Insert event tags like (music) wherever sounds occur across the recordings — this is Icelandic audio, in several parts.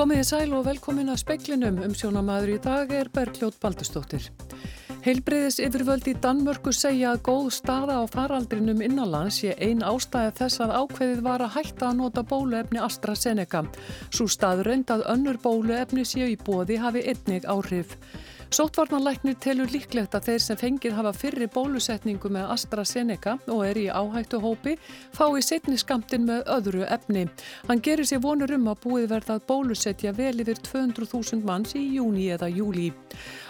Komið í sæl og velkomin að speiklinum um sjónamaður í dag er Bergljót Baldustóttir. Heilbreyðis yfirvöld í Danmörku segja að góð staða á faraldrinum innanlands sé ein ástæði þess að ákveðið var að hætta að nota bóluefni AstraZeneca. Svo staðrönd að önnur bóluefni séu í bóði hafi einnig áhrif. Sótvarnarlæknir telur líklegt að þeir sem fengið hafa fyrri bólusetningu með AstraZeneca og er í áhættu hópi fái setni skamtin með öðru efni. Hann gerir sér vonur um að búið verða að bólusetja vel yfir 200.000 manns í júni eða júli.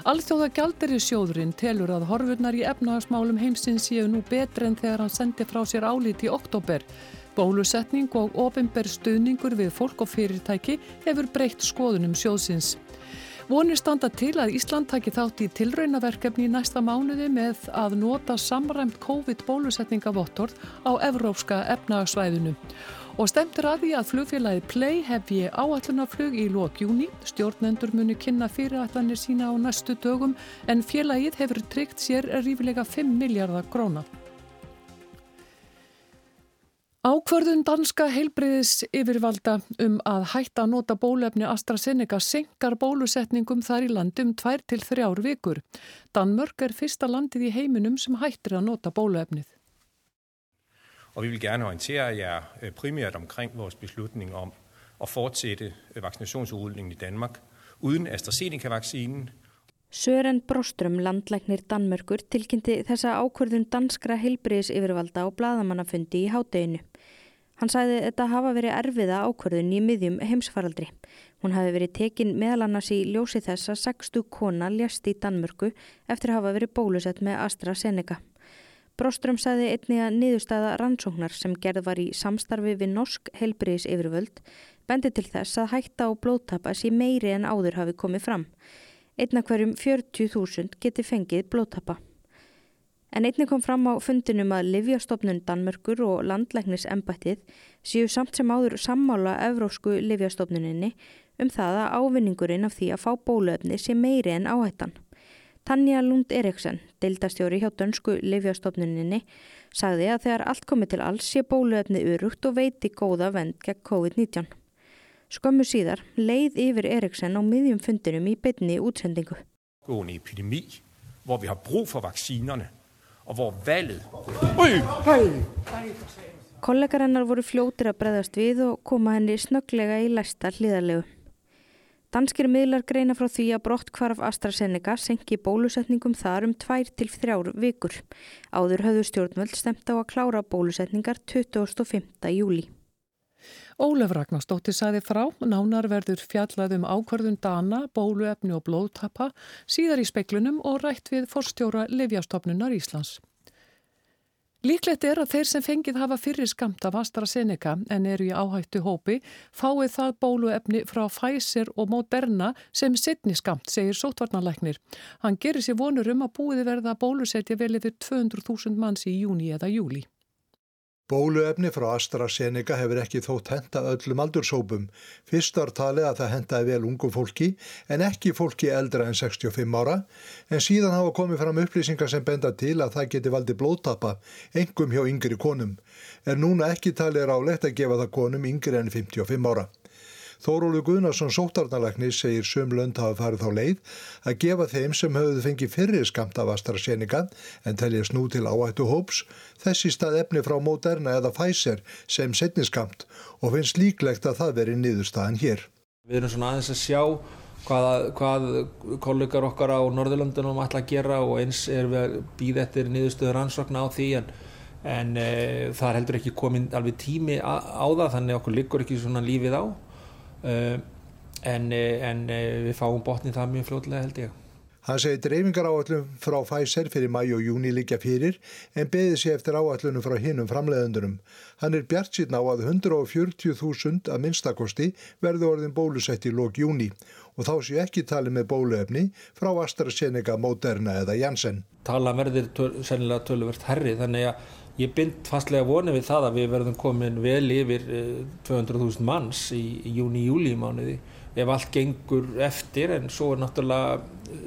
Alþjóða gjaldir í sjóðurinn telur að horfurnar í efnahagsmálum heimsins séu nú betri en þegar hann sendi frá sér álít í oktober. Bólusetning og ofinber stuðningur við fólk og fyrirtæki hefur breytt skoðunum sjóðsins. Vonir standa til að Ísland taki þátt í tilraunaverkefni í næsta mánuði með að nota samræmt COVID-bólusetningavottorð á evrópska efnagsvæðinu. Og stemtur að því að flugfélagi Play hefji áallunarflug í lókjúni. Stjórnendur muni kynna fyrirætlanir sína á næstu dögum en félagið hefur tryggt sér rífilega 5 miljardar gróna. Ákvörðun danska heilbriðis yfirvalda um að hætta að nota bólefni AstraZeneca senkar bólusetningum þar í landum tvær til þrjár vikur. Danmörk er fyrsta landið í heiminum sem hættir að nota bólefnið. Og vi vil gerne orientere jer øh, primært omkring vores beslutning om at fortsætte øh, vaccinationsudrulningen i Danmark uden AstraZeneca-vaccinen Sören Bróström, landlæknir Danmörkur, tilkynnti þessa ákvörðun danskra heilbriðis yfirvalda á bladamannafundi í hádeginu. Hann sæði þetta hafa verið erfiða ákvörðun í miðjum heimsfaraldri. Hún hafi verið tekin meðal annars í ljósi þess að 60 kona ljast í Danmörku eftir að hafa verið bólusett með AstraZeneca. Bróström sæði einni að niðurstaða rannsóknar sem gerð var í samstarfi við norsk heilbriðis yfirvöld bendi til þess að hætta á blóttapa sé meiri en áður hafi komið fram. Einna hverjum 40.000 geti fengið blóttappa. En einni kom fram á fundinum að Livjastofnun Danmörkur og landlæknisembættið séu samt sem áður sammála Evrósku Livjastofnuninni um það að ávinningurinn af því að fá bóluefni sé meiri en áhættan. Tanja Lund Eriksen, deildastjóri hjá dönsku Livjastofnuninni, sagði að þegar allt komið til alls sé bóluefni urugt og veiti góða vend gegn COVID-19. Skömmu síðar leið yfir Eriksen á miðjum fundinum í beinni útsendingu. Gående epidemi, hvor vi har brug for vaksinerne og hvor valget... Kollegar hennar voru fljótir að breðast við og koma henni snögglega í læsta hliðarlegu. Danskir miðlar greina frá því að brott hvarf AstraZeneca senki bólusetningum þar um tvær til þrjár vikur. Áður höfðu stjórnvöld stemt á að klára bólusetningar 25. júli. Ólef Ragnarstóttir sæði frá, nánar verður fjallað um ákvarðun dana, bóluefni og blóðtappa, síðar í speklunum og rætt við forstjóra Livjastofnunar Íslands. Líklegt er að þeir sem fengið hafa fyrir skamt af AstraZeneca en eru í áhættu hópi fáið það bóluefni frá Pfizer og Moderna sem sittni skamt, segir sótvarnalæknir. Hann gerir sér vonur um að búið verða bólusetja vel yfir 200.000 manns í júni eða júli. Bóluefni frá AstraZeneca hefur ekki þótt henta öllum aldursópum. Fyrst var talið að það hentaði vel ungum fólki en ekki fólki eldra en 65 ára en síðan hafa komið fram upplýsingar sem benda til að það geti valdi blóttappa, engum hjá yngri konum. Er núna ekki talið rálegt að gefa það konum yngri en 55 ára. Þórólu Guðnarsson sóttarnalækni segir sömlönd hafa farið þá leið að gefa þeim sem höfðu fengið fyrir skamt af AstraZeneca en teljast nú til áættu hóps þessi stað efni frá Moderna eða Pfizer sem setni skamt og finnst líklegt að það veri niðurstaðan hér. Við erum svona aðeins að sjá hvað, hvað kollegar okkar á Norðurlöndunum ætla að gera og eins er við að býða eftir niðurstöður ansvakna á því en en e, það er heldur ekki komin alveg tími á, á það þannig okkur liggur ekki svona lífið á en, eh, en eh, við fáum botni það mjög fljóðlega held ég. Hann segi dreifingar áallum frá Pfizer fyrir mæju og júni líka fyrir en beði sér eftir áallunum frá hinnum framleiðendunum. Hann er bjart síðan á að 140.000 að minnstakosti verði orðin bólusett í lók júni og þá séu ekki tali með bóluefni frá AstraZeneca, Moderna eða Janssen. Tala verðir töl, sennilega töluvert herri þannig að ég bind fastlega vonið við það að við verðum komin vel yfir 200.000 eh, manns í, í júni-júli mánuði ef allt gengur eftir en svo er náttúrulega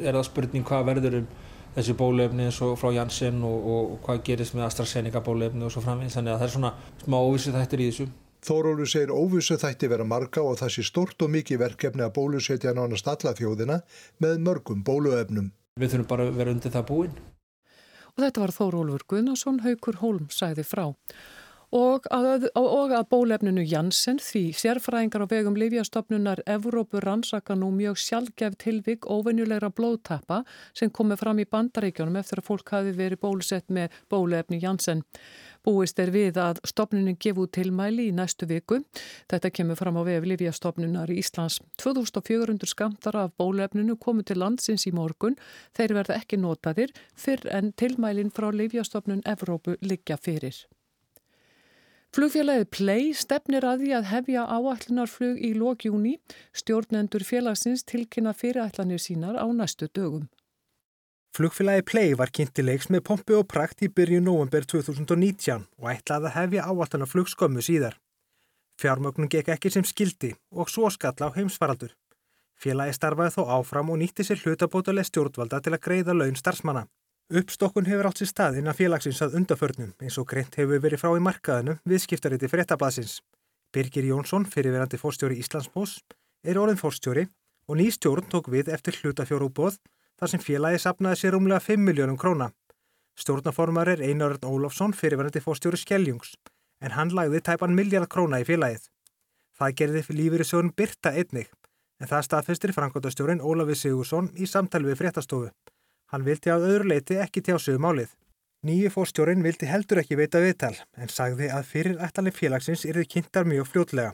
er það spurning hvað verður um þessi bólefni eins og frá Janssen og, og, og hvað gerist með AstraZeneca bólefni og svo framvegis þannig að það er svona smá óvissið þættir í þessu. Þórólu segir óvissu þætti vera marga og það sé stort og mikið verkefni að bólusetja nánast alla þjóðina með mörgum bóluefnum. Við þurfum bara að vera undir það búin. Og þetta var Þórólfur Guðnason, Haukur Holm sæði frá og að, og að bólefninu Janssen því sérfræðingar á vegum Livjastofnunar Evrópu rannsaka nú mjög sjálfgef tilvig óvenjulegra blóðtappa sem komi fram í bandaríkjónum eftir að fólk hafi verið bólusett með bólefni Janssen. Búist er við að stopnunin gefu tilmæli í næstu viku. Þetta kemur fram á vef Livjastofnunar í Íslands. 2400 skamtar af bólefninu komu til landsins í morgun. Þeir verða ekki notaðir fyrr en tilmælin frá Livjastofnun Evrópu liggja fyrir. Flugfélagið Play stefnir að því að hefja áallinarflug í lókjúni, stjórnendur félagsins tilkynna fyrirætlanir sínar á næstu dögum. Flugfélagið Play var kynntilegs með pompi og prakt í byrju november 2019 og ætlaði að hefja áallinarflug skömmu síðar. Fjármögnum gekk ekki sem skildi og svo skall á heimsfaraldur. Félagið starfaði þó áfram og nýtti sér hlutabótaleg stjórnvalda til að greiða laun starfsmanna. Uppstokkun hefur átt sér stað innan félagsins að undaförnum eins og greint hefur verið frá í markaðinu viðskiptariti fréttablasins. Birgir Jónsson, fyrirverandi fórstjóri Íslandsbós, er orðin fórstjóri og ný stjórn tók við eftir hlutafjórúbóð þar sem félagi sapnaði sér umlega 5 miljónum króna. Stjórnaformar er Einarðurn Ólafsson, fyrirverandi fórstjóri Skelljungs, en hann lagði tæpan miljard króna í félagið. Það gerði lífeyri sjóðun Birta einnig, en það staðfestir Frankóttastjórin Ólafi Sigursson í samtali við fréttastofu. Hann vildi á öðru leiti ekki tjá sig um málið. Nýju fórstjórin vildi heldur ekki veita viðtal en sagði að fyrir ætlanir félagsins yrði kynntar mjög fljótlega.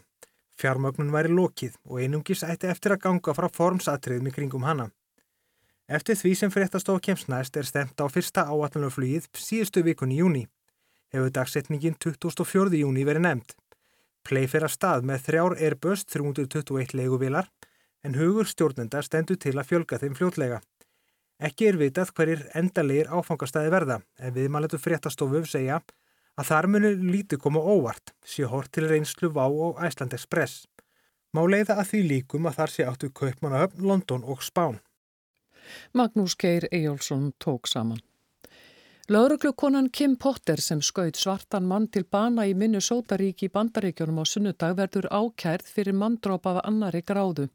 Fjármögnun væri lokið og einungis ætti eftir að ganga frá formsatriðum í kringum hana. Eftir því sem fyrirtastof kemst næst er stemt á fyrsta áallanarflugið síðustu vikun í júni. Hefur dagsetningin 2004. júni verið nefnd. Plei fyrir að stað með þrjár Airbus 321 leiguvilar en hugur stjórnenda stendur til að fjölga þeim fljótlega. Ekki er vitað hverjir endalegir áfangastæði verða en viðmæletu fréttastofu segja að þar munir lítið koma óvart, sé hort til reynslu Vá og Æsland Express. Má leiða að því líkum að þar sé áttu Kaupmannahöfn, London og Spán. Magnús Geir Ejjólfsson tók saman. Lauruglukonan Kim Potter sem skaut svartan mann til bana í Minnesota-ríki í Bandaríkjónum á sunnudag verður ákærð fyrir manndróp af annari gráðu.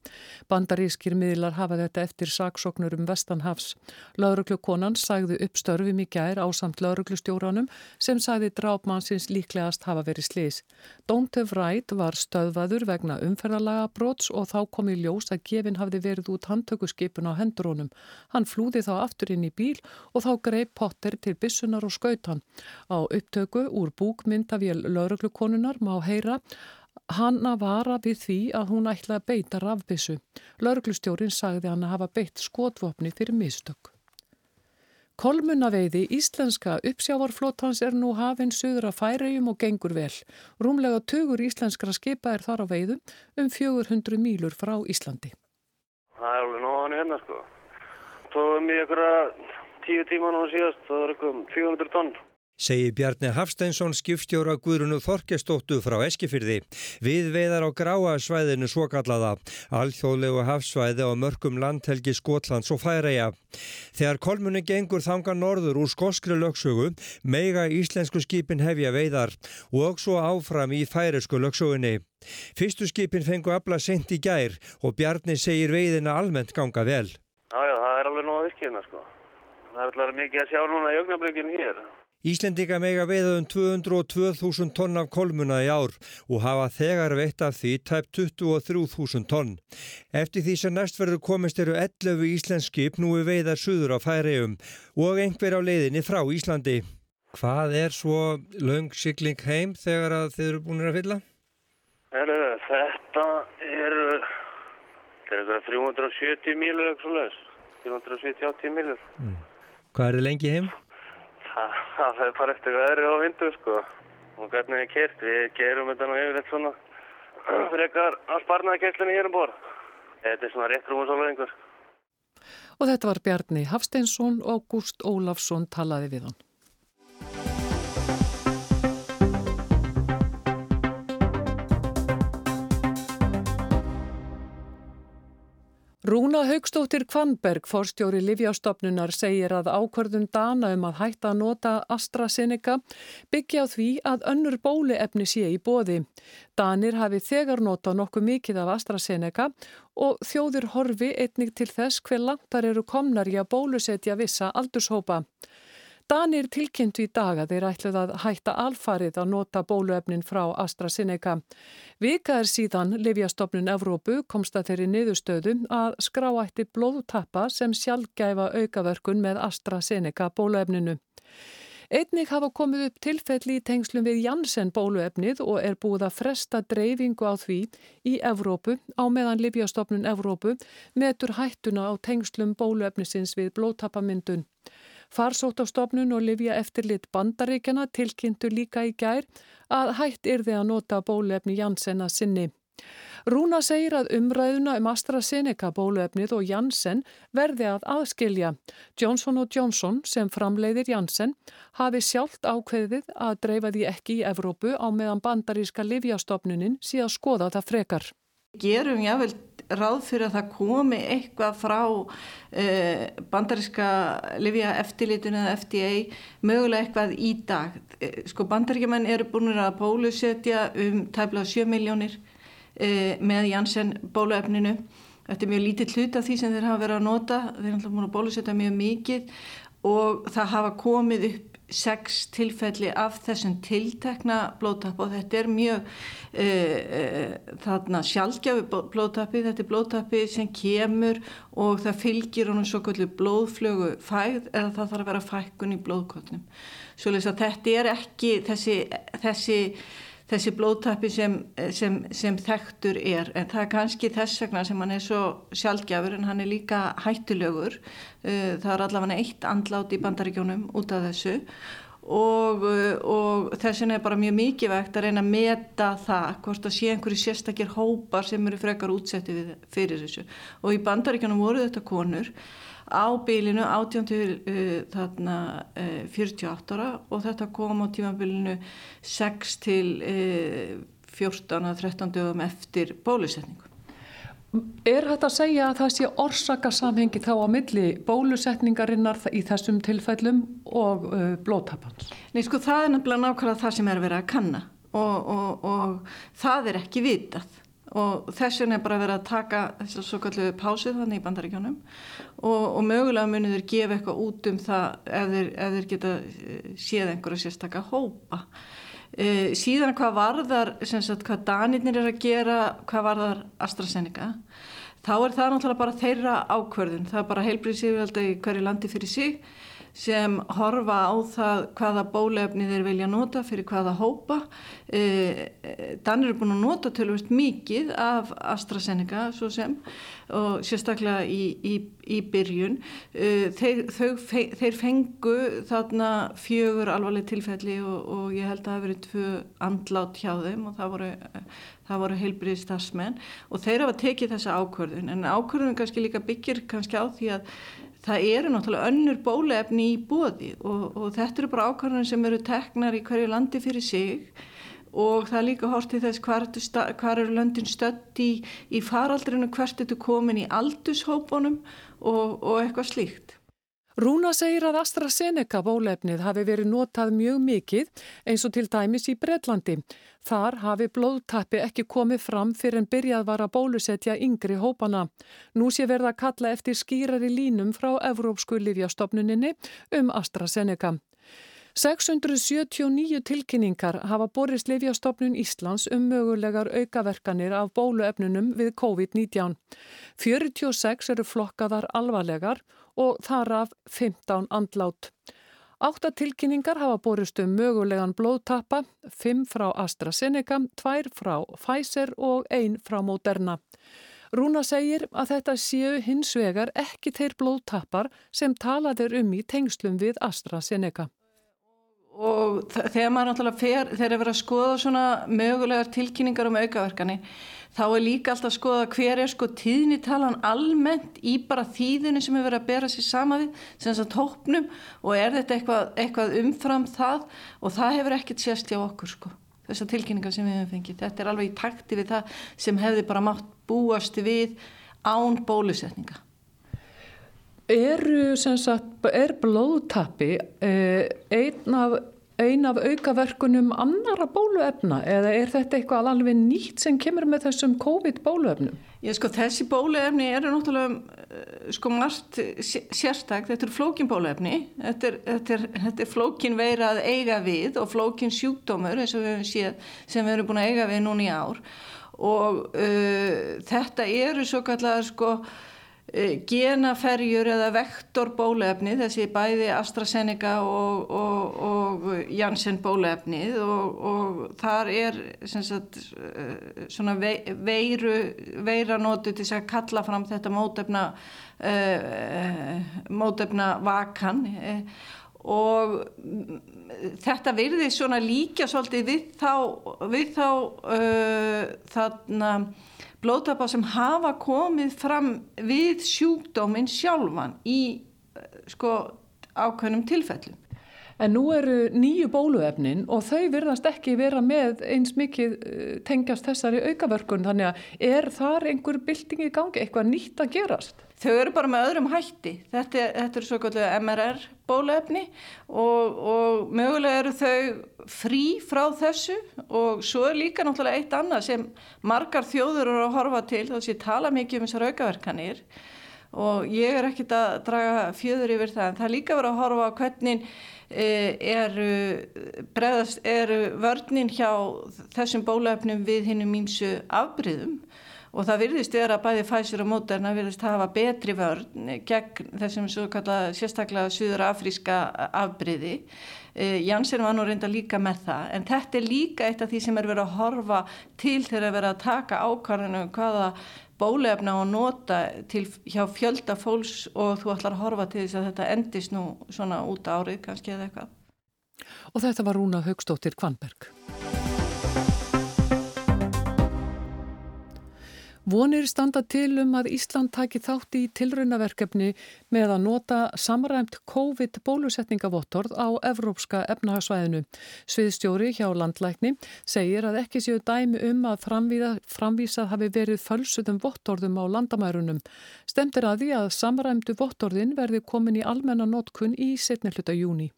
Bandarískir miðlar hafa þetta eftir saksóknur um Vestanhafs. Lauruglukonan sagði upp störfum í gær á samt lauruglustjóranum sem sagði drápmannsins líklegast hafa verið slís. Dóntef Rætt var stöðvaður vegna umferðalaga brots og þá kom í ljós að gefin hafði verið út handtökuskipun á hendurónum. Hann flúði þá aftur inn í bíl og þá greið Potter til bissunar og skautan. Á upptöku úr búkmyndavél lauruglukonunar má heyra Hanna vara við því að hún ætla að beita rafbissu. Lauruglustjórin sagði hann að hafa beitt skotvopni fyrir mistök. Kolmunaveiði íslenska uppsjávarflótans er nú hafinn söður að færiðjum og gengur vel. Rúmlega tugur íslenskra skipa er þar á veiðum um 400 mílur frá Íslandi. Það er alveg nóðan hérna sko. Tóðum í einhverja tíu tíma nú síðast, það var eitthvað 400 tonn. Segir Bjarni Hafsteinsson skipstjóra Guðrunu Þorkestóttu frá Eskifyrði. Við veiðar á gráasvæðinu svo kallaða, alþjóðlegu hafsvæði á mörgum landhelgi Skotlands og Færeja. Þegar kolmunni gengur þanga norður úr skoskri lögsögu, meiga íslensku skipin hefja veiðar og svo áfram í færesku lögsögunni. Fyrstu skipin fengu afla sent í gær og Bjarni segir veiðina almennt ganga vel. Já, já, það er alveg nóg að virkina sko. Það er alltaf mikið að sjá núna í augnablöginu hér. Íslendinga mega veiða um 202.000 tonn af kolmuna í ár og hafa þegar veitt af því tæp 23.000 tonn. Eftir því sem næst verður komist eru 11 íslenskip nú við veiðar suður á færiðum og einhver á leiðinni frá Íslandi. Hvað er svo laung sigling heim þegar þið eru búin að fylla? Heru, þetta er, er 370 mílur, 370-80 mílur. Mm. Hvað er þið lengi heim? Það, það er bara eftir veðri og vindu sko og hvernig við kert, við gerum þetta nú yfir eitt svona (clears throat) frekar að sparnaða kertlinni hér um bor. Þetta er svona rétt rúmur svo lengur. Og þetta var Bjarni Hafsteinsson og Ágúst Ólafsson talaði við hann. Rúna Haugstóttir Kvanberg, forstjóri Livjástofnunar, segir að ákvörðun dana um að hætta að nota AstraZeneca byggja á því að önnur bóliefni sé í bóði. Danir hafi þegar notað nokkuð mikið af AstraZeneca og þjóður horfi einnig til þess hver langtar eru komnar í að bólusetja vissa aldurshópa. Danir tilkynntu í dag að þeir ætluð að hætta alfarið að nota bóluefnin frá AstraZeneca. Vika er síðan Livjastofnun Evrópu komst að þeirri niðurstöðu að skráætti blóðtappa sem sjálfgæfa aukaverkun með AstraZeneca bóluefninu. Einnig hafa komið upp tilfelli í tengslum við Janssen bóluefnið og er búið að fresta dreifingu á því í Evrópu á meðan Livjastofnun Evrópu metur hættuna á tengslum bóluefnisins við blóðtappamyndun. Farsóttastofnun og Livja eftirlit bandaríkjana tilkynntu líka í gær að hætt yrði að nota bólefni Janssen að sinni. Rúna segir að umræðuna um AstraZeneca bóluefnið og Janssen verði að aðskilja. Johnson Johnson sem framleiðir Janssen hafi sjálft ákveðið að dreifa því ekki í Evrópu á meðan bandaríska Livjastofnunin sé að skoða það frekar. Gerum jável ráð fyrir að það komi eitthvað frá uh, bandaríska Livia eftirlitun eða FDA mögulega eitthvað í dag. Eh, sko bandaríkjumenn eru búin að bólusetja um tæmlega 7 miljónir uh, með Janssen bóluefninu. Þetta er mjög lítið hlut af því sem þeir hafa verið að nota. Þeir alltaf búin að bólusetja mjög mikið og það hafa komið upp sex tilfelli af þessum tiltekna blóðtapp og þetta er mjög e, e, þarna sjálfgjafi blóðtappi, þetta er blóðtappi sem kemur og það fylgir honum svo kvöldu blóðflögu fæð eða það þarf að vera fækkun í blóðkotnum. Svo að þetta er ekki þessi, þessi þessi blóðtappi sem, sem, sem þekktur er. En það er kannski þess vegna sem hann er svo sjálfgjafur en hann er líka hættulegur. Uh, það er allavega eitt andlát í bandaríkjónum út af þessu og, uh, og þessin er bara mjög mikilvægt að reyna að meta það hvort að sé einhverju sérstakir hópar sem eru frekar útsettið fyrir þessu og í bandaríkjónum voru þetta konur á bílinu 18 til uh, þarna, uh, 48 ára og þetta kom á tímabilinu 6 til uh, 14 að 13 dögum eftir bólusetningu. Er þetta að segja að það sé orsakasamhengi þá á milli bólusetningarinnar í þessum tilfellum og uh, blóttapans? Nei sko það er nefnilega nákvæmlega það sem er verið að kanna og, og, og það er ekki vitað og þess vegna er bara verið að taka þess að svo kallu pásið þannig í bandaríkjónum og, og mögulega munir þeir gefa eitthvað út um það ef þeir, ef þeir geta eh, séð einhverja sérstakka hópa e, síðan hvað varðar sagt, hvað danirnir er að gera hvað varðar AstraZeneca þá er það náttúrulega bara þeirra ákverðin það er bara heilbríðsíðvelda í hverju landi fyrir sig sem horfa á það hvaða bólefni þeir vilja nota fyrir hvaða hópa. E, Danir eru búin að nota tölvist mikið af AstraZeneca svo sem og sérstaklega í, í, í byrjun. E, þeir, þau, þeir fengu þarna fjögur alvarleg tilfelli og, og ég held að það hefur verið tvö andlát hjá þeim og það voru, voru heilbriði stafsmenn og þeir hafa tekið þessa ákvörðun en ákvörðun kannski líka byggir kannski á því að það eru náttúrulega önnur bólefni í bóði og, og þetta eru bara ákvarðanir sem eru teknar í hverju landi fyrir sig og það er líka hortið þess hvað eru löndin stött í, í faraldrinu, hvert er þetta komin í aldurshópunum og, og eitthvað slíkt. Rúna segir að AstraZeneca bólefnið hafi verið notað mjög mikið eins og til dæmis í Breitlandi. Þar hafi blóðtappi ekki komið fram fyrir en byrjað var að bólusetja yngri hópana. Nú sé verða að kalla eftir skýrari línum frá Evrópsku livjastofnuninni um AstraZeneca. 679 tilkynningar hafa borist Livjastofnun Íslands um mögulegar aukaverkanir af bóluefnunum við COVID-19. 46 eru flokkaðar alvarlegar og þar af 15 andlát. Átta tilkynningar hafa borist um mögulegan blóðtappa, 5 frá AstraZeneca, 2 frá Pfizer og 1 frá Moderna. Rúna segir að þetta séu hins vegar ekki þeir blóðtappar sem talaður um í tengslum við AstraZeneca og þegar maður náttúrulega fer, þegar er verið að skoða svona mögulegar tilkynningar um aukaverkani þá er líka alltaf að skoða hver er sko tíðnitalan almennt í bara þýðinu sem er verið að bera sér sama við sem þess að tópnum og er þetta eitthvað, eitthvað umfram það og það hefur ekkert sérst hjá okkur sko þessar tilkynningar sem við hefum fengið, þetta er alveg í takti við það sem hefði bara mátt búast við án bólusetninga. Eru, sem sagt, er blóðtappi eh, einn af, ein af aukaverkunum annara bóluefna? Eða er þetta eitthvað alveg nýtt sem kemur með þessum COVID bóluefnum? Já, sko, þessi bóluefni eru náttúrulega eh, sko margt sérstak, þetta er flókin bóluefni, þetta er, þetta er, þetta er flókin veira að eiga við og flókin sjúkdómur eins og við hefum séð sem við erum búin að eiga við núna í ár. Og uh, þetta eru svo kallar sko genaferjur eða vektorbólefni þessi bæði AstraZeneca og, og, og Janssen bólefnið og, og þar er sagt, eh, svona veiru veiranótu til að kalla fram þetta mótefna uh, mótefna vakan og þetta virði svona líka svolítið við þá, við þá uh, þarna blóðtappa sem hafa komið fram við sjúkdóminn sjálfan í sko ákveðnum tilfellum. En nú eru nýju bóluefnin og þau virðast ekki vera með eins mikið eh, tengjast þessari aukavörkun þannig að er þar einhver bylting í gangi, eitthvað nýtt að gerast? Þau eru bara með öðrum hætti. Þetta, þetta er svo kallu MRR bóluefni og, og mögulega eru þau frí frá þessu og svo er líka náttúrulega eitt annað sem margar þjóður eru að horfa til þá sé tala mikið um þessar aukaverkanir og ég er ekkit að draga fjöður yfir það en það er líka verið að horfa á hvernig Eh, eru, eru vörninn hjá þessum bólefnum við hinnum ímsu afbríðum og það virðist vera að bæði Pfizer og Moderna virðist hafa betri vörn gegn þessum svo kalla sérstaklega Suður Afríska afbríði. Eh, Janssen var nú reynda líka með það en þetta er líka eitt af því sem er verið að horfa til þegar að vera að taka ákvarðinu um hvaða bólefna og nota til hjá fjölda fólks og þú ætlar að horfa til þess að þetta endist nú svona út árið kannski eða eitthvað. Og þetta var Rúna Haugstóttir Kvanberg. Vonir standa til um að Ísland taki þátt í tilraunaverkefni með að nota samræmt COVID-bólusetningavottorð á evrópska efnahagsvæðinu. Sviðstjóri hjá landlækni segir að ekki séu dæmi um að framvísað hafi verið fölsuðum vottorðum á landamærunum. Stemtir að því að samræmtu vottorðin verði komin í almenna notkun í setni hluta júni.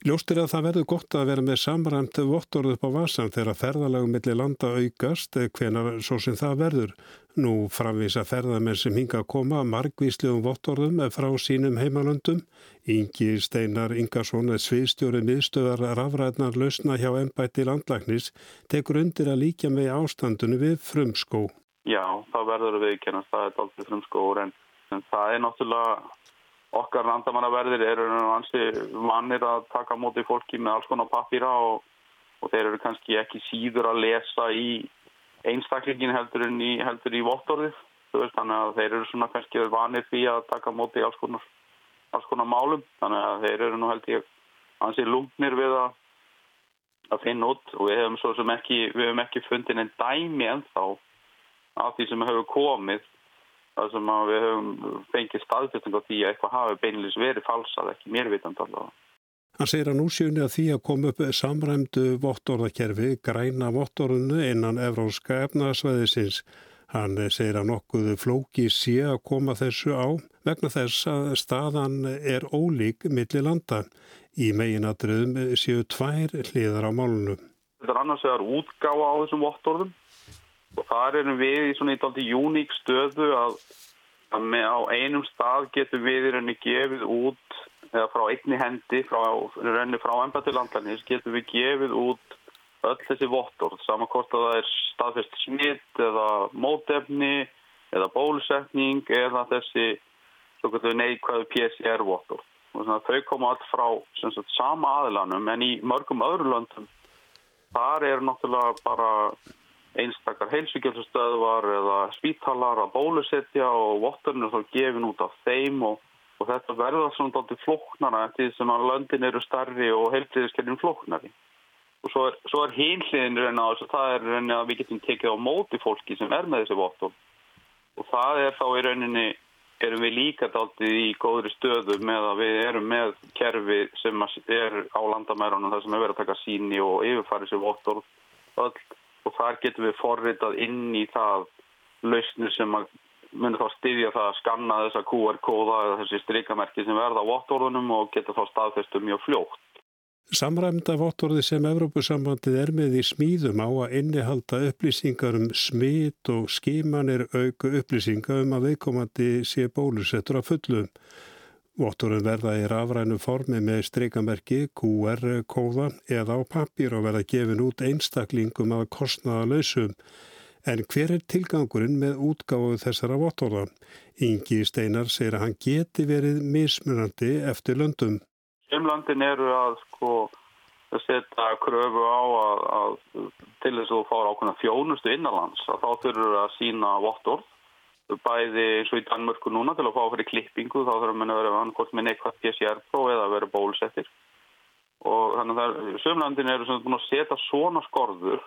Ljóst er að það verður gott að vera með samræmt vottorð upp á vasan þegar ferðalagum millir landa aukast hvenar svo sem það verður. Nú framvísa ferðamenn sem hinga að koma margvíslegum vottorðum frá sínum heimalöndum. Ingi Steinar Ingarsson, sviðstjóri miðstöðar rafræðnar lausna hjá ennbætti landlagnis, tekur undir að líka með ástandunum við frumskó. Já, það verður við ekki en það er aldrei frumskóur en, en það er náttúrulega okkar landamannaverðir eru ansi vannir að taka móti fólki með alls konar pappýra og, og þeir eru kannski ekki síður að lesa í einstaklingin heldur en í, í vottorðið. Þannig að þeir eru svona kannski vanir því að taka móti alls konar, alls konar málum. Þannig að þeir eru nú held ég ansi lungnir við að, að finna út. Og við hefum svo sem ekki við hefum ekki fundin en dæmi en þá af því sem hefur komið það sem við höfum fengið staðfjölding á því að eitthvað hafi beinleis verið falsað, ekki mér vitand allavega. Hann segir að nú séunni að því að koma upp samræmdu vottorðakerfi, græna vottorðinu innan evrónska efnaðsvæðisins. Hann segir að nokkuðu flóki sé að koma þessu á vegna þess að staðan er ólík millir landa. Í meginadröðum séu tvær hliðar á málunum. Þetta er annars vegar útgáfa á þessum vottorðum og þar erum við í svona í daldi uník stöðu að, að með, á einum stað getum við í rauninni gefið út eða frá einni hendi frá, frá ennbættilandlarnis getum við gefið út öll þessi vottorð. Saman hvort að það er staðfest smitt eða mótefni eða bólusetning eða þessi neikvæðu PCR vottorð. Og svona, þau koma allt frá sagt, sama aðlanum en í mörgum öðru löndum þar er náttúrulega bara einstakar heilsugjöldstöðvar eða spítalar að bólusetja og votturinn er þá gefin út af þeim og, og þetta verða svona alltaf flóknara eftir því sem að löndin eru starri og heilbriðiskerfin flóknari. Og svo er, er hínliðin reyna á þess að það er reyna að við getum tekið á móti fólki sem er með þessi vottur og það er þá í rauninni erum við líka alltaf í góðri stöðu með að við erum með kerfi sem er á landamærunum þar sem er verið að taka síni og yfirfæri sér vottur öll og þar getum við forritað inn í það lausnir sem munir þá styðja það að skanna þessa QR-kóða eða þessi strikamerki sem verða á vottorðunum og geta þá staðfestu mjög fljótt. Samræmda vottorði sem Evrópusambandið er með í smíðum á að innihalda upplýsingar um smít og skimanir auku upplýsingar um að veikkomandi sé bólusettur af fullum. Vottorðin verða í rafrænu formi með streikamerki, QR-kóða eða á pappir og verða gefin út einstaklingum að kostnaða lausum. En hver er tilgangurinn með útgáðu þessara vottorða? Ingi Steinar segir að hann geti verið mismunandi eftir löndum. Umlandin eru að sko setja kröfu á að, að til þess að þú fára ákveðna fjónustu innanlands að þá þurfur að sína vottorð bæði og í Danmörku núna til að fá fyrir klippingu þá þurfum við að vera annarkort með neikvægt PCR-próf eða að vera bólusettir. Og þannig að sömlandin eru búin að setja svona skorður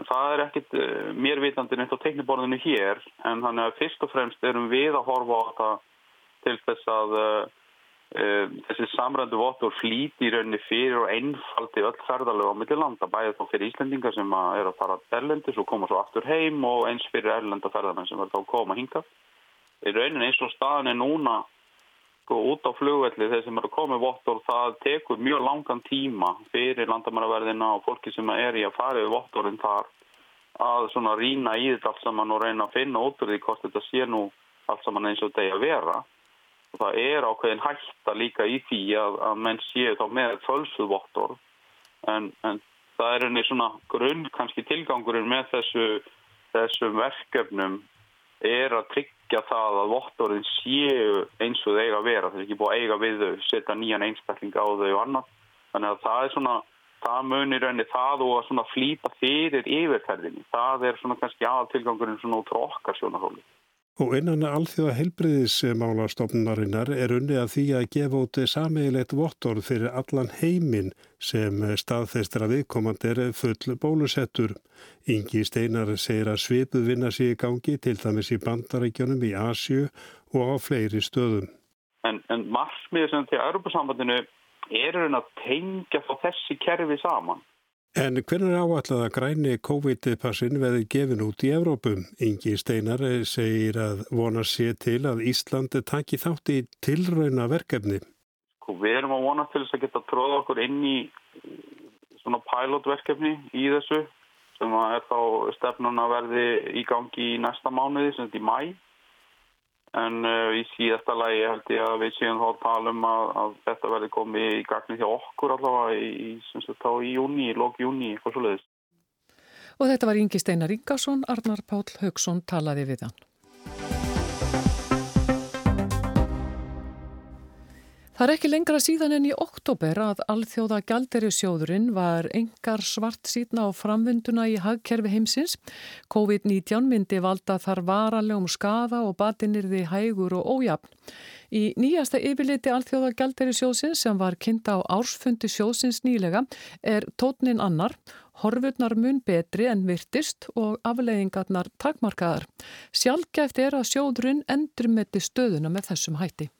en það er ekkit mér vitandi neitt á tekniborðinu hér en þannig að fyrst og fremst erum við að horfa á þetta til þess að þessi samrændu vottur flýti í rauninni fyrir og einfaldi öll ferðarlega á milli landa, bæðið þá fyrir Íslandingar sem er að fara erlendis og koma svo aftur heim og eins fyrir erlenda ferðarmenn sem er þá koma hinga. Í rauninni eins og staðin er núna sko, út á flugvelli þeir sem er að koma í vottur, það tekur mjög langan tíma fyrir landamæraverðina og fólki sem er í að fara yfir votturinn þar að svona rína í þetta allt saman og reyna að finna út úr því hvort þetta sé nú allt saman eins og þetta er að vera og það er ákveðin hætta líka í því að, að menn séu þá með fölsuðvottor en, en það er einnig svona grunn kannski tilgangurinn með þessu þessum verkefnum er að tryggja það að vottorinn séu eins og þau eiga að vera. Það er ekki búið að eiga við þau, setja nýjan einstakling á þau og annað. Þannig að það er svona það munir rauninni það og að flýta fyrir yfirferðinni. Það er svona kannski aðal tilgangurinn svona út frá okkar sjónahóli Og innan alþjóða heilbriðismálastofnunarinnar er unni að því að gefa út sameigilegt vottorð fyrir allan heiminn sem staðfestir að viðkomandi er full bólusettur. Ingi Steinar segir að svipuð vinna sér í gangi til dæmis í bandarækjunum í Asju og á fleiri stöðum. En, en marsmiður sem til Europasambandinu er að tengja þessi kerfi saman. En hvernig er áallega að græni COVID-passin veði gefin út í Evrópum? Ingi Steinar segir að vona sér til að Íslandi taki þátt í tilrauna verkefni. Sko, við erum að vona til þess að geta tróða okkur inn í svona pilotverkefni í þessu sem er þá stefnun að verði í gangi í næsta mánuði sem þetta í mæ. En uh, í síðasta lagi held ég að við séum þá að tala um að, að þetta verði komið í gagni hjá okkur allavega í, í, í júni, í lók júni, eitthvað svo leiðist. Og þetta var Ingi Steinar Ingarsson, Arnar Pál Haugsson talaði við hann. Það er ekki lengra síðan en í oktober að alþjóða gjalderisjóðurinn var engar svart síðna á framvinduna í hagkerfi heimsins. COVID-19 myndi valda þar varalegum skada og batinirði hægur og ójafn. Í nýjasta yfirliti alþjóða gjalderisjóðsins sem var kynnta á ársfundi sjóðsins nýlega er tótnin annar, horfurnar mun betri en virtist og afleiðingarnar takmarkaðar. Sjálfgæft er að sjóðurinn endur með stöðuna með þessum hætti.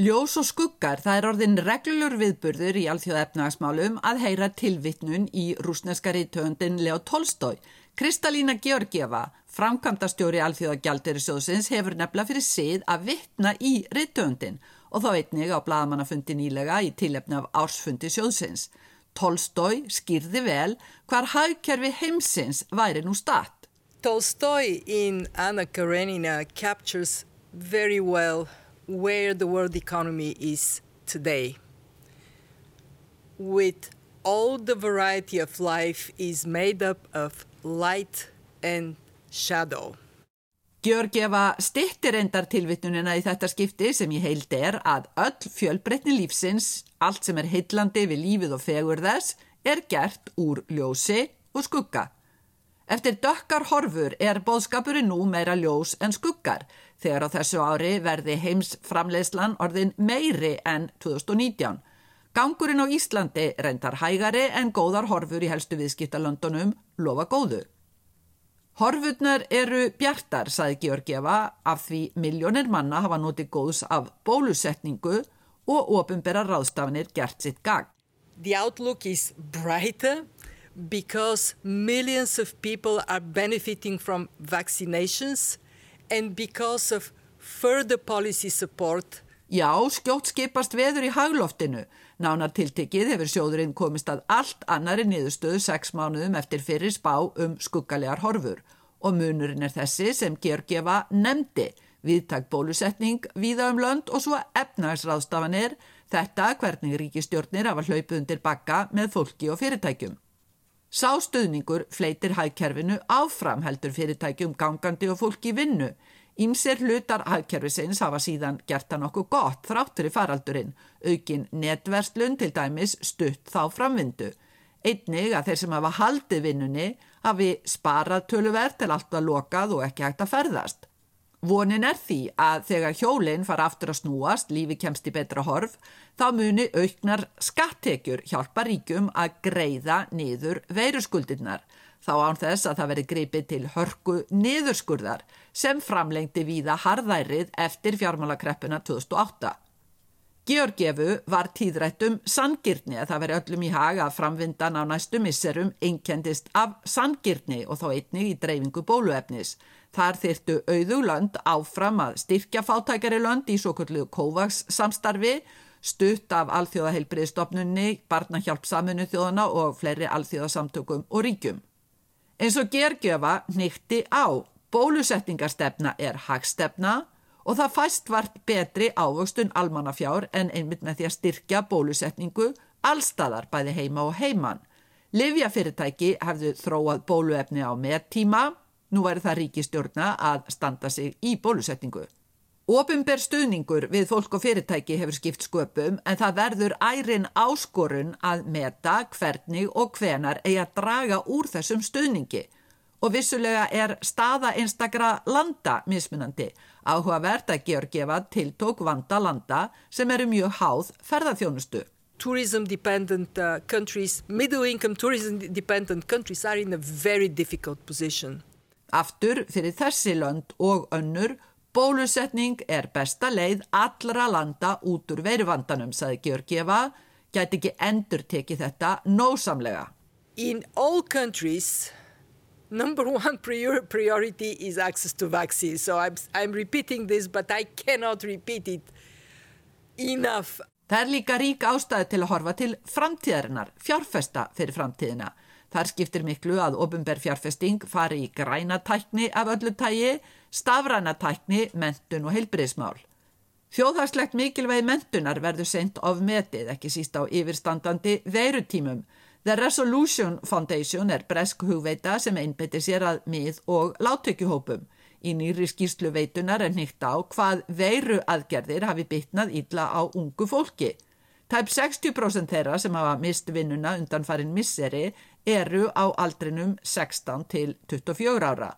Ljós og skuggar, það er orðin reglulur viðburður í alþjóða efnagasmálum að heyra tilvittnun í rúsneska rítöndin Leo Tolstói. Kristalína Georgieva, framkvæmdastjóri alþjóða gjaldirisjóðsins, hefur nefnilega fyrir sið að vittna í rítöndin og þá einnig á bladamannafundi nýlega í tilefni af ársfundi sjóðsins. Tolstói skýrði vel hvar hagkerfi heimsins væri nú statt. Tolstói in Anna Karenina captures very well where the world economy is today. With all the variety of life is made up of light and shadow. Georgieva stittir endar tilvittunina í þetta skipti sem ég heild er að öll fjölbreytni lífsins, allt sem er heillandi við lífið og fegur þess, er gert úr ljósi og skugga. Eftir dökkar horfur er bóðskapurinn nú meira ljós en skuggar þegar á þessu ári verði heims framleiðslan orðin meiri en 2019. Gangurinn á Íslandi reyndar hægari en góðar horfur í helstu viðskiptalöndunum lofa góðu. Horfurnar eru bjartar, saði Georgieva, af því miljónir manna hafa notið góðs af bólusetningu og ofinbera ráðstafanir gert sitt gang. The outlook is brighter because millions of people are benefiting from vaccinations and because of further policy support. Já, skjótt skipast veður í hagloftinu. Nánar tiltekið hefur sjóðurinn komist að allt annari niðurstöðu sex mánuðum eftir fyrir spá um skuggalegar horfur og munurinn er þessi sem Georgieva nefndi, viðtak bólusetning, víða um lönd og svo efnagsráðstafanir, þetta hvernig ríkistjórnir hafa hlaupið undir bakka með fólki og fyrirtækjum. Sástuðningur fleitir hægkerfinu áfram heldur fyrirtækjum gangandi og fólki vinnu. Ímser hlutar hægkerfisins hafa síðan gert hann okkur gott þráttur í faraldurinn, aukin netverslun til dæmis stutt þá framvindu. Einnig að þeir sem hafa haldið vinnunni hafi sparað töluvert til allt að lokað og ekki hægt að ferðast. Vonin er því að þegar hjólinn fara aftur að snúast, lífi kemst í betra horf, þá muni auknar skattekjur hjálpa ríkum að greiða niður veiruskuldinnar. Þá án þess að það veri greipið til hörku niðurskurðar sem framlengdi víða harðærið eftir fjármálakreppuna 2008. Georgiefu var tíðrættum sangirni að það veri öllum í haga að framvindan á næstu misserum einkendist af sangirni og þá einnig í dreifingu bóluefnis. Þar þyrtu auðulönd áfram að styrkja fátækari lönd í svo kallu Kovacs samstarfi, stutt af alþjóðaheilbriðstofnunni, barnahjálpsamunu þjóðana og fleiri alþjóðasamtökum og ríkjum. Eins og Georgiefa nýtti á, bólusetningarstefna er hagstefna, og það fæst vart betri ávöxtun almannafjár en einmitt með því að styrkja bólusetningu allstaðar bæði heima og heiman. Livjafyrirtæki hefðu þróað bóluefni á meðtíma, nú væri það ríkistjórna að standa sig í bólusetningu. Opimber stuðningur við fólk og fyrirtæki hefur skipt sköpum en það verður ærin áskorun að meta hvernig og hvenar eigi að draga úr þessum stuðningi og vissulega er staða einstakra landa mismunandi Áhugavert að Georgieva tiltók vanda landa sem eru mjög háð ferðarþjónustu. Tourism dependent uh, countries, middle income tourism dependent countries are in a very difficult position. Aftur fyrir þessi lönd og önnur bólusetning er besta leið allra landa út úr veiruvandanum, saði Georgieva, gæti ekki endur tekið þetta nósamlega. In all countries number one priority is access to vaccines. So I'm, I'm repeating this, but I cannot repeat it enough. Það er líka rík ástæði til að horfa til framtíðarinnar, fjárfesta fyrir framtíðina. Þar skiptir miklu að ofinber fjárfesting fari í græna tækni af öllu tægi, stafræna tækni, mentun og heilbriðsmál. Þjóðhagslegt mikilvægi mentunar verður seint of metið, ekki síst á yfirstandandi veirutímum, The Resolution Foundation er bresk hugveita sem einbetir sér að mið og láttökjuhópum. Í nýri skýrslu veitunar er nýtt á hvað veiru aðgerðir hafi bytnað ítla á ungu fólki. Tæp 60% þeirra sem hafa mist vinnuna undan farin misseri eru á aldrinum 16 til 24 ára.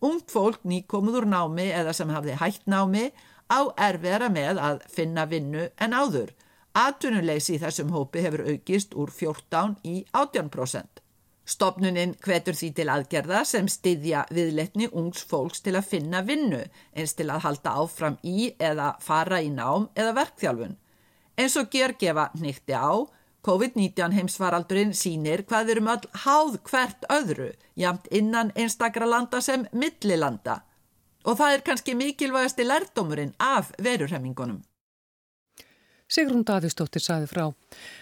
Ungt fólk nýkomuður námi eða sem hafði hægt námi á erfiðra með að finna vinnu en áður. Atvinnuleysi í þessum hópi hefur aukist úr 14 í 18%. Stopnuninn hvetur því til aðgerða sem styðja viðletni ungs fólks til að finna vinnu eins til að halda áfram í eða fara í nám eða verkþjálfun. Eins og gergefa nýtti á, COVID-19 heimsvaraldurinn sínir hvað við erum all háð hvert öðru, jamt innan einstakra landa sem millilanda. Og það er kannski mikilvægasti lærdomurinn af verurhemmingunum. Sigrún Davísdóttir saði frá.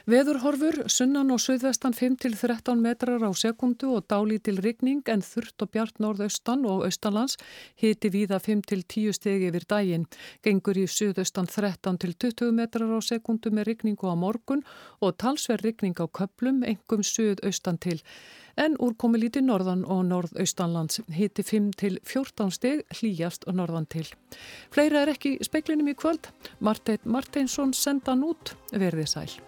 Veðurhorfur, sunnan og suðvestan 5-13 metrar á sekundu og dálítil rigning en þurft og bjart norðaustan og austanlands hiti víða 5-10 stegi yfir daginn. Gengur í suðaustan 13-20 metrar á sekundu með rigningu á morgun og talsverð rigning á köplum, engum suðaustan til en úrkomi lítið norðan og norðaustanlands hiti 5 til 14 steg hlýjast og norðan til. Fleira er ekki speiklinum í kvöld. Marteit Marteinsson senda hann út verðið sæl.